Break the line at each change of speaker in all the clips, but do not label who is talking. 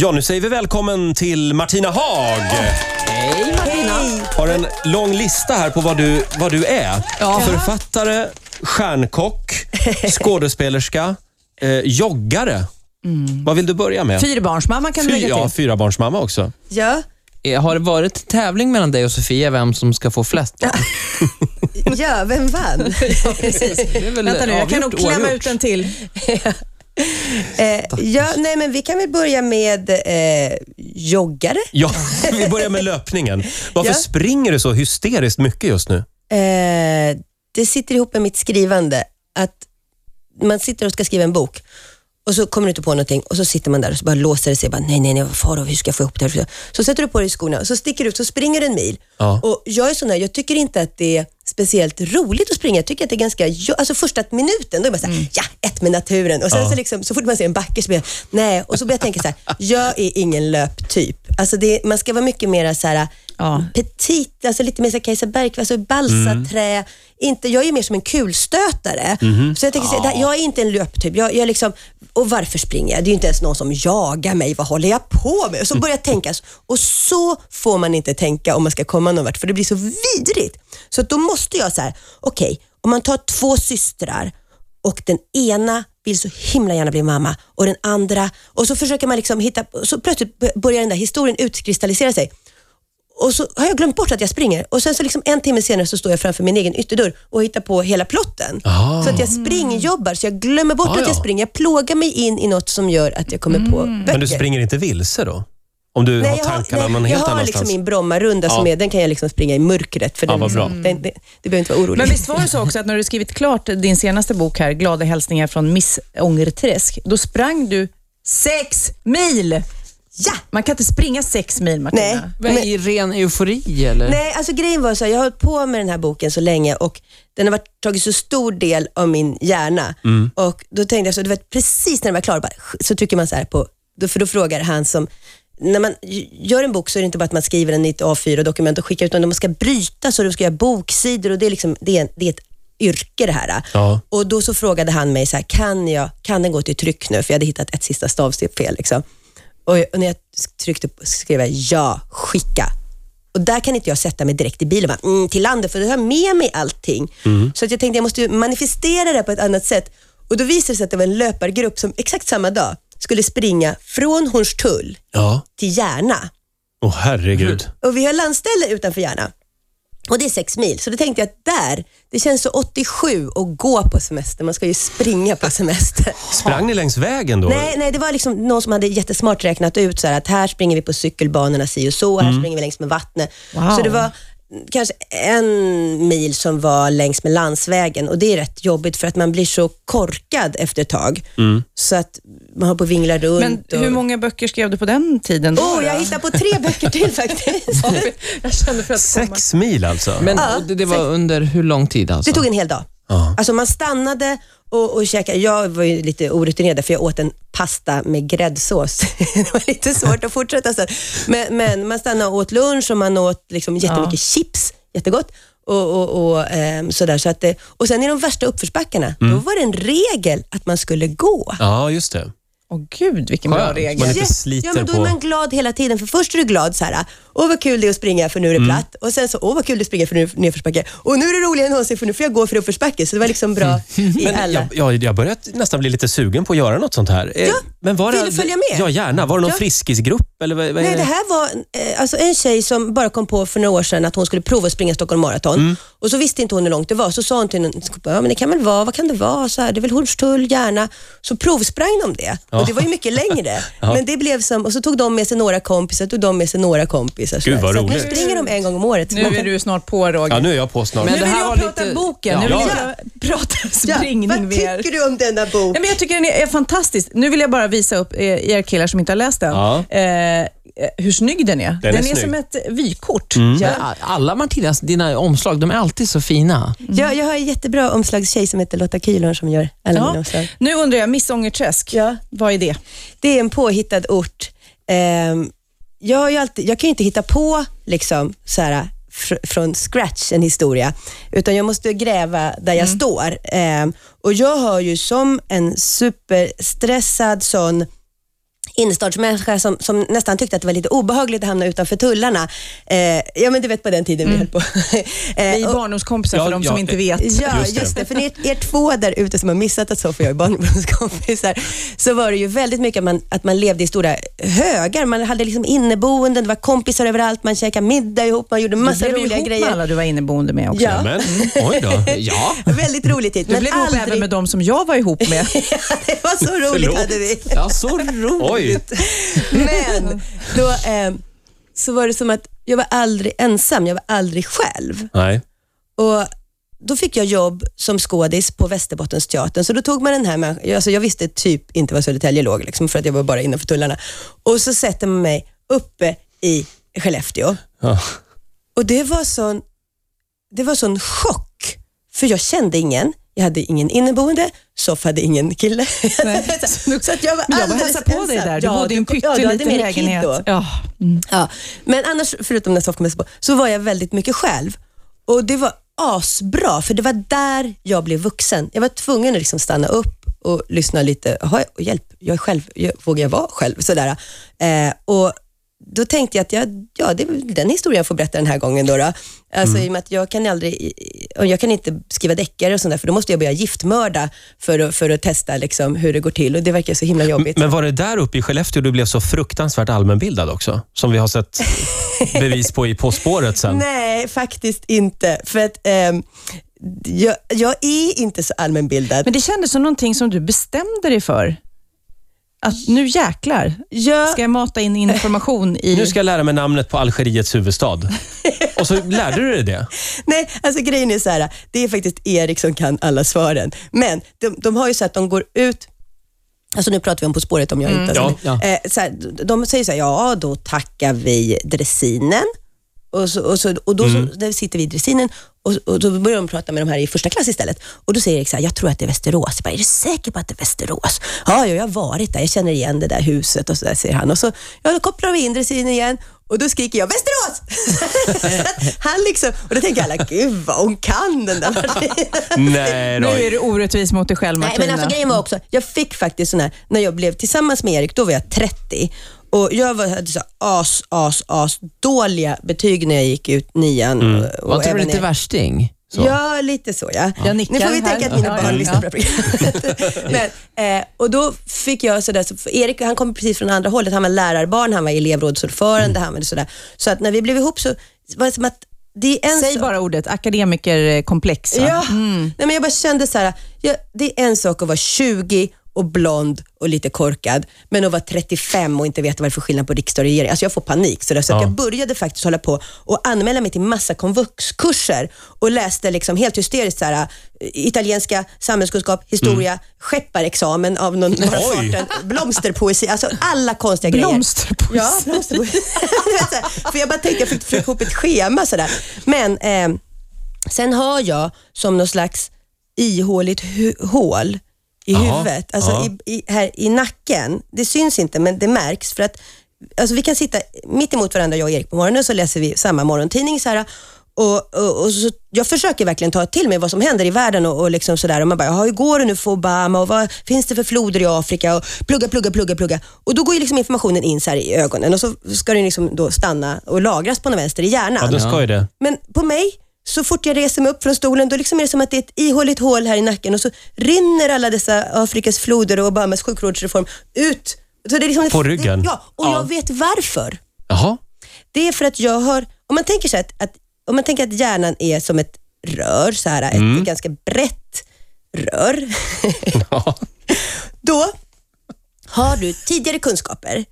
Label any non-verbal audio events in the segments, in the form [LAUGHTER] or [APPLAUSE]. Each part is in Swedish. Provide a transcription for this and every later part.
Ja, nu säger vi välkommen till Martina Haag.
Hej Martina.
Har en lång lista här på vad du, vad du är.
Ja.
Författare, stjärnkock, [LAUGHS] skådespelerska, eh, joggare. Vad vill du börja med?
Fyrbarnsmamma kan du
Fy,
lägga
ja,
till.
fyrabarnsmamma också.
Ja,
Eh, Har det varit tävling mellan dig och Sofia vem som ska få flest barn? [LAUGHS]
ja vem vann? [LAUGHS]
Precis.
Det är väl
Vänta nu, jag kan nog
avgjort,
klämma
oavgjort.
ut en till.
Eh, ja, nej, men vi kan väl börja med eh, joggare.
Ja, [LAUGHS] vi börjar med löpningen. Varför
Ja.
springer du så hysteriskt mycket just nu?
Eh, det sitter ihop med mitt skrivande. Att man sitter och ska skriva en bok och så kommer du inte på någonting och så sitter man där och så bara låser det sig. Bara, nej, nej, nej, Farao, hur ska jag få ihop det här? Så sätter du på dig skorna och så sticker du ut så springer du en mil.
Ja.
Och jag är sån här, jag tycker inte att det är speciellt roligt att springa. Jag tycker att det är ganska, alltså första minuten, då är man såhär, ja, ett med naturen. Och sen så, liksom, så fort man ser en backe så blir jag, nej. Och så börjar jag tänka så här, jag är ingen löptyp. Alltså det, man ska vara mycket mer så här,
Ja.
petit, alltså lite mer så Kajsa Bergqvist, alltså balsaträ. Inte, jag är mer som en kulstötare. Så jag, tänker, så det här- jag är inte en löptyp. Jag, jag liksom, och varför springer jag? Det är ju inte ens någon som jagar mig. Vad håller jag på med? Och så börjar jag tänka. Och så får man inte tänka om man ska komma någon vart, för det blir så vidrigt. Så att då måste jag så här, okej, om man tar två systrar och den ena vill så himla gärna bli mamma och den andra, och så försöker man liksom hitta, så plötsligt börjar den där historien utkristallisera sig. Och så har jag glömt bort att jag springer och sen så liksom en timme senare så står jag framför min egen ytterdörr och hittar på hela plotten.
Ah.
Så att jag springjobbar, så jag glömmer bort
Ah,
att jag
ja.
springer. Jag plågar mig in i något som gör att jag kommer på böcker.
Men du springer inte vilse då? Om du har
jag
tankarna någon
jag
helt
har
annanstans?
liksom min Bromma-runda som
Ja.
är, den kan jag liksom springa i mörkret. För
Ja,
den,
bra.
den, det, det behöver inte vara orolig.
Men visst var det så också att när du skrivit klart din senaste bok här, Glada hälsningar från Miss Ångerträsk, då sprang du sex mil.
Ja!
Man kan inte springa sex mil Martina.
Nej.
Men I ren eufori eller?
Nej, alltså grejen var så här, jag har hållit på med den här boken så länge och den har varit, tagit så stor del av min hjärna. Och då tänkte jag så, du vet precis när den var klar, bara, så trycker man så här på, då, för då frågar han som, när man gör en bok så är det inte bara att man skriver den i ett A4-dokument och skickar ut den, man ska bryta så du ska göra boksidor och det är, liksom, det är, det är ett yrke det här.
Ja.
Och då så frågade han mig så här, kan, jag, kan den gå till tryck nu? För jag hade hittat ett sista stavsteg fel. Liksom. Och, och när jag tryckte på skrev jag ja, skicka. Och där kan inte jag sätta mig direkt i bilen bara, mm, till landet för då har jag med mig allting. Så att jag tänkte jag måste manifestera det på ett annat sätt. Och då visade det sig att det var en löpargrupp som exakt samma dag skulle springa från Hornstull
Ja.
till Järna.
Åh herregud.
Och vi har landställe utanför Järna. Och det är sex mil, så då tänkte jag att där, det känns så 87 att gå på semester. Man ska ju springa på semester. [LAUGHS]
Sprang ni längs vägen då?
Nej, nej, det var liksom någon som hade jättesmart räknat ut så här, att här springer vi på cykelbanorna si och så, här springer vi längs med vattnet.
Wow.
Så det var kanske en mil som var längs med landsvägen och det är rätt jobbigt för att man blir så korkad efter ett tag. Så att man har på att vingla runt.
Men hur
och...
många böcker skrev du på den tiden? Då,
Åh,
då?
jag hittade på tre böcker till [LAUGHS] faktiskt.
jag kände för att
Sex mil alltså?
Men
Ja,
det, det var under hur lång tid alltså?
Det tog en hel dag.
Ja.
Alltså man stannade och, och käkade. Jag var ju lite orutinerad för jag åt en pasta med gräddsås. [LAUGHS] det var lite svårt att fortsätta sen. Men, men man stannade och åt lunch och man åt liksom jättemycket chips, jättegott. Och, och, och, ehm, sådär. Så att det, och sen i de värsta uppförsbackarna, då var det en regel att man skulle gå.
Ja, just det.
Åh gud, vilken bra
Skönt.
regel.
Man inte
Ja,
sliter
ja, men då
på...
är man glad hela tiden. För först är du glad så här, åh vad kul det är att springa för nu är det platt. Och sen så, åh vad kul det är att springa för nu är det nedförsbacke. Och nu är det roligare än någonsin för nu får jag gå för uppförsbacke. Så det var liksom bra i
Men
alla.
jag, jag, jag börjar nästan bli lite sugen på att göra något sånt här. Eh,
Ja,
men var
vill
det,
du följa med?
Ja, gärna. Var det någon
Ja.
friskisgrupp? Eller vad, vad
Nej, det här var eh, alltså en tjej som bara kom på för några år sedan att hon skulle prova att springa Stockholm Marathon.
Mm.
Och så visste inte hon hur långt det var. Så sa hon till en ja men det kan väl vara, vad kan det vara? Så här, det är väl Hornstull, gärna. Så provsprang de det. Och det var ju mycket längre. [LAUGHS] Men det blev som, och så tog de med sig några kompisar, tog de med sig några kompisar. Så
Gud, vad
så
roligt.
Nu springer de en gång om året.
Nu är du snart på Roger.
Ja, nu är jag på snart.
Men
nu vill jag prata
lite-
boken. Nu
Ja.
vill
Ja.
jag prata
Ja,
springning
vad
mer.
tycker du om denna bok?
Nej, men jag tycker den är, fantastisk. Nu vill jag bara visa upp eh, er killar som inte har läst den.
Ja.
Eh, eh, hur snygg den är.
Den är
är,
snygg.
som ett vykort.
Men alla Martinas, dina omslag, de är alltid så fina.
Jag, jag har en jättebra omslagstjej som heter Lotta Kühlhorn som gör alla mina
Ja.
omslag.
Nu undrar jag, Miss Ångerträsk,
Ja.
vad är det?
Det är en påhittad ort. Ehm, jag, alltid, jag kan ju inte hitta på liksom, så här, fr- från scratch en historia, utan jag måste gräva där jag står. Ehm, och Jag har ju som en superstressad sån innerstadsmänniska som, som nästan tyckte att det var lite obehagligt att hamna utanför tullarna. Eh, ja, men du vet på den tiden vi höll på. [LAUGHS]
Vi är
Eh,
barndomskompisar
Ja,
för de som
ja,
inte vet.
Ja,
Just
just
det.
det. För ni, er två där ute som har missat att Sofia och jag är barndomskompisar, så var det ju väldigt mycket att man, att man levde i stora högar. Man hade liksom inneboenden, det var kompisar överallt, man käkade middag ihop, man gjorde
Du
massa
blev ju
roliga
ihop med
grejer.
alla du var inneboende med också.
Ja.
Men, oj då. [LAUGHS]
Ja.
Väldigt rolig tid.
Du
men
blev ihop
aldrig...
även med de som jag var ihop med. [LAUGHS]
det var så roligt
Förlåt.
hade vi.
ja, så roligt.
Oj. [LAUGHS]
Men då eh, så var det som att jag var aldrig ensam, jag var aldrig själv.
Nej.
Och då fick jag jobb som skådis på Västerbottensteatern. Så då tog man den här människan, alltså jag visste typ inte var Södertälje låg, liksom, för att jag var bara innanför tullarna. Och så sätter man mig uppe i Skellefteå.
Ja.
Och det var sån, det var sån chock, för jag kände ingen. Jag hade ingen inneboende, Soff hade ingen kille. [LAUGHS] Så att jag var
Men jag var på dig
ensam.
där. Du bodde i en
ja,
pytteliten
dig kid
lägenhet. Ja. Mm.
Ja, men annars, förutom när Soff kom på, så var jag väldigt mycket själv. Och det var asbra, för det var där jag blev vuxen. Jag var tvungen att liksom stanna upp och lyssna lite. Jaha, hjälp, jag är själv. Jag, vågar jag vara själv? Sådär. Eh, och då tänkte jag att jag, ja, det är den historien jag får berätta den här gången. Då, då. Alltså, I och med att jag kan aldrig, och jag kan inte skriva deckare och sånt där, för då måste jag börja giftmörda för att, för att testa liksom, hur det går till och det verkar så himla jobbigt.
Men var det där uppe i Skellefteå du blev så fruktansvärt allmänbildad också? Som vi har sett [LAUGHS] bevis på i På spåret sen.
Nej, faktiskt inte. För att ehm, jag, jag är inte så allmänbildad.
Men det kändes som någonting som du bestämde dig för. Att nu jäklar ska jag mata in information i...
Nu ska jag lära mig namnet på Algeriets huvudstad. Och så lärde du dig det. [LAUGHS]
nej, alltså grejen är så här, det är faktiskt Erik som kan alla svaren. Men de, de har ju så att de går ut Alltså nu pratar vi om På spåret om jag inte... Alltså,
Ja,
Eh, så här, de säger så här, ja då tackar vi dressinen. Och, så, och, så, och då så, där sitter vi i dressinen och, och då börjar de prata med de här i första klass istället. Och då säger Erik så här, jag tror att det är Västerås. Jag bara, är du säker på att det är Västerås? Ja, ja, jag har varit där. Jag känner igen det där huset och så där, säger han. Och så ja, då kopplar vi in dressinen igen och då skriker jag Västerås! [LAUGHS] Han liksom, och då tänker alla, gud vad hon kan den där. [LAUGHS]
Nej
nu är du orättvis mot dig själv
Nej,
Martina.
men alltså grejen var också, jag fick faktiskt sån här, när jag blev tillsammans med Erik, då var jag 30 och jag var, hade så as, as, as dåliga betyg när jag gick ut nian.
Mm.
Och, och
Var inte du lite
i-
värsting? Så.
Ja, lite så ja.
Jag nickar
Nu får vi
här.
tänka att mina
Ja,
barn
ja,
lyssnar
ja.
på det programmet. [LAUGHS] Men, eh, och då fick jag sådär, så för Erik han kom precis från andra hållet. Han var lärarbarn, han var elevrådsordförande, han var sådär. Så att när vi blev ihop så var det som att det är en
Säg
sak-
bara ordet akademikerkomplex.
Ja, Nej, men jag bara kände så här, ja, det är en sak att vara 20 och blond och lite korkad, men att vara 35 och inte veta vad det är för skillnad på riksdag och regering. Alltså jag får panik. Så, där, så att
Ja.
jag började faktiskt hålla på och anmäla mig till massa komvuxkurser och läste liksom helt hysteriskt så här, italienska, samhällskunskap, historia, skepparexamen av någon bara farten, blomsterpoesi, alltså alla konstiga grejer.
Blomsterpoesi.
Ja, blomsterpoesi. [LAUGHS] För jag bara tänkte, jag fick försöka ihop ett schema sådär. Men eh, sen har jag som någon slags ihåligt hål i
Jaha,
huvudet, alltså
ja.
i, i, här i nacken. Det syns inte, men det märks. För att alltså vi kan sitta mitt emot varandra, jag och Erik, på morgonen, så läser vi samma morgontidning. Så här, och, och, och så, jag försöker verkligen ta till mig vad som händer i världen och, och liksom sådär. Och man bara, "Jaha, hur går det nu för Obama och vad finns det för floder i Afrika? Och plugga, plugga, plugga, plugga. Och då går ju liksom informationen in så i ögonen och så ska den liksom då stanna och lagras på något vänster i hjärnan.
Ja, den ska ju det.
Men på mig, så fort jag reser mig upp från stolen, då liksom är det som att det är ett ihåligt hål här i nacken och så rinner alla dessa Afrikas floder och Obamas sjukvårdsreform ut. Så det är liksom
På ryggen?
Det, ja, och
Ja.
jag vet varför.
Jaha.
Det är för att jag har, om man tänker så här att, om man tänker att hjärnan är som ett rör, så här,
Mm.
ett ganska brett rör. [LAUGHS]
Ja.
Då har du tidigare kunskaper,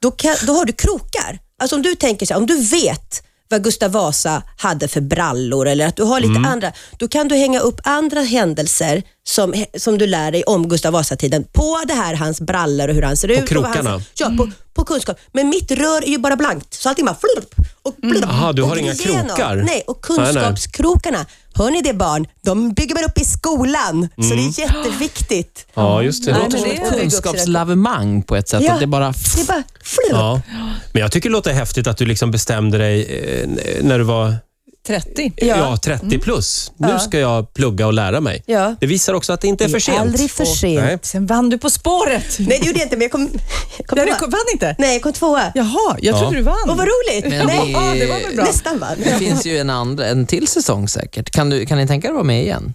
då, kan, då har du krokar. Alltså om du tänker så här, om du vet vad Gustav Vasa hade för brallor eller att du har lite
Mm.
andra, då kan du hänga upp andra händelser som, som du lär dig om Gustav Vasa-tiden på det här, hans brallor och hur han ser ut. och vad
krokarna?
Han, ja, på, på kunskap. Men mitt rör är ju bara blankt, så allting bara flurp och blurp.
Aha, du har
och
inga
igenom.
krokar?
Nej, och
Nej, nej.
kunskapskrokarna, hör ni det barn? De bygger man upp i skolan, så det är jätteviktigt.
ja, just det.
Det låter som
är-
ett kunskapslavemang på ett sätt.
Ja.
Att det bara...
Det är bara flurp.
Ja. Men jag tycker det låter häftigt att du liksom bestämde dig eh, när du var
30.
Ja, 30 plus. Nu ska jag plugga och lära mig.
Ja.
Det visar också att det inte är för sent.
Aldrig för sent.
Nej.
Sen vann du På spåret.
Nej, det gjorde jag inte, men jag kom, jag kom
Ja, du kom- vann inte?
Nej, jag kom tvåa.
Jaha, jag trodde du vann.
Och vad roligt!
Men
Nej,
det-
Ja, det var väl bra.
nästan vann.
Det finns ju en, andra, en till säsong säkert. Kan, du, kan ni tänka er att vara med igen?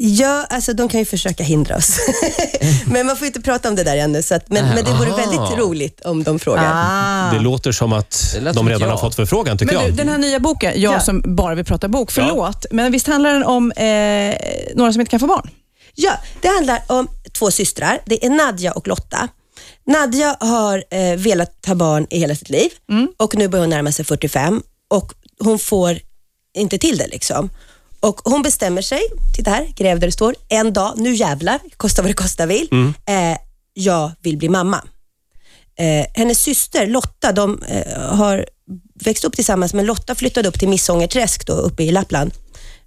Ja, alltså de kan ju försöka hindra oss. [LAUGHS] men man får inte prata om det där ännu, så att, men, men det vore
Aha.
väldigt roligt om de frågar.
Ah.
Det låter som att
lät
de redan
ett
har
ja.
fått förfrågan, tycker
Men du,
jag.
den här nya boken, jag
Ja.
som bara vill prata bok, förlåt, men visst handlar den om eh, några som inte kan få barn?
Ja, det handlar om två systrar. Det är Nadja och Lotta. Nadja har eh, velat ha barn i hela sitt liv och nu börjar hon närma sig 45 och hon får inte till det. liksom. Och Hon bestämmer sig, titta här, gräv där det står, en dag, nu jävlar, kosta vad det kosta vill, eh, jag vill bli mamma. Eh, hennes syster Lotta, de eh, har växt upp tillsammans, men Lotta flyttade upp till Missångerträsk då, uppe i Lappland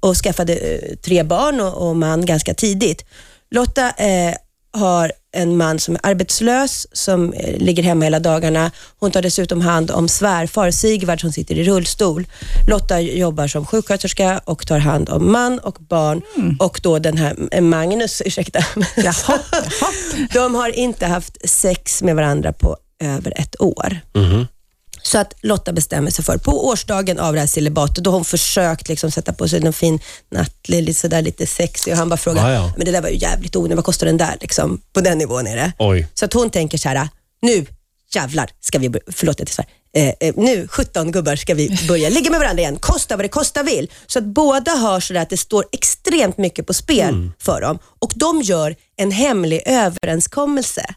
och skaffade eh, tre barn och, och man ganska tidigt. Lotta eh, har en man som är arbetslös, som eh, ligger hemma hela dagarna. Hon tar dessutom hand om svärfar Sigvard som sitter i rullstol. Lotta jobbar som sjuksköterska och tar hand om man och barn och då den här eh, Magnus, [LAUGHS] ursäkta.
Jaha,
De har inte haft sex med varandra på över ett år. Så att Lotta bestämmer sig för, på årsdagen av det här celibatet, då har hon försökt liksom sätta på sig någon fin nattlig, lite, sådär, lite sexig och han bara frågar,
Ja, ja.
men det där var ju jävligt onödigt, vad kostar den där? Liksom, på den nivån är det.
Oj.
Så att hon tänker så här, nu jävlar ska vi, förlåt jag svär, eh, eh, nu 17 gubbar ska vi börja ligga med varandra igen, kosta vad det kosta vill. Så att båda har sådär att det står extremt mycket på spel för dem och de gör en hemlig överenskommelse.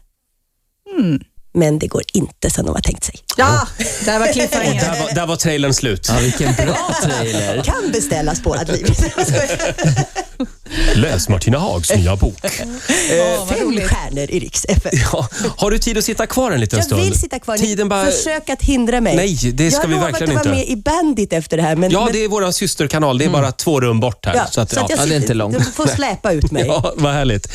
Men det går inte som de har tänkt sig.
ja, där var cliffhanger.
Där var, där var trailern slut.
Ja, vilken bra trailer.
Kan beställa spårat liv. [LAUGHS]
Läs Martina Hags nya bok.
Vad
Fem
roligt.
stjärnor i Riks FM.
Ja, har du tid att sitta kvar en liten
Jag
stund?
vill sitta kvar.
Tiden bara...
Försök att hindra mig.
Nej, det ska
jag
vi
har
verkligen
lovat att vara
inte.
med i Bandit efter det här. Men,
Ja,
men,
det är vår systerkanal. Det är bara två rum bort här.
ja,
så att, ja.
jag
Ja, det är inte långt.
Du får släpa ut mig. [LAUGHS]
Ja, vad härligt.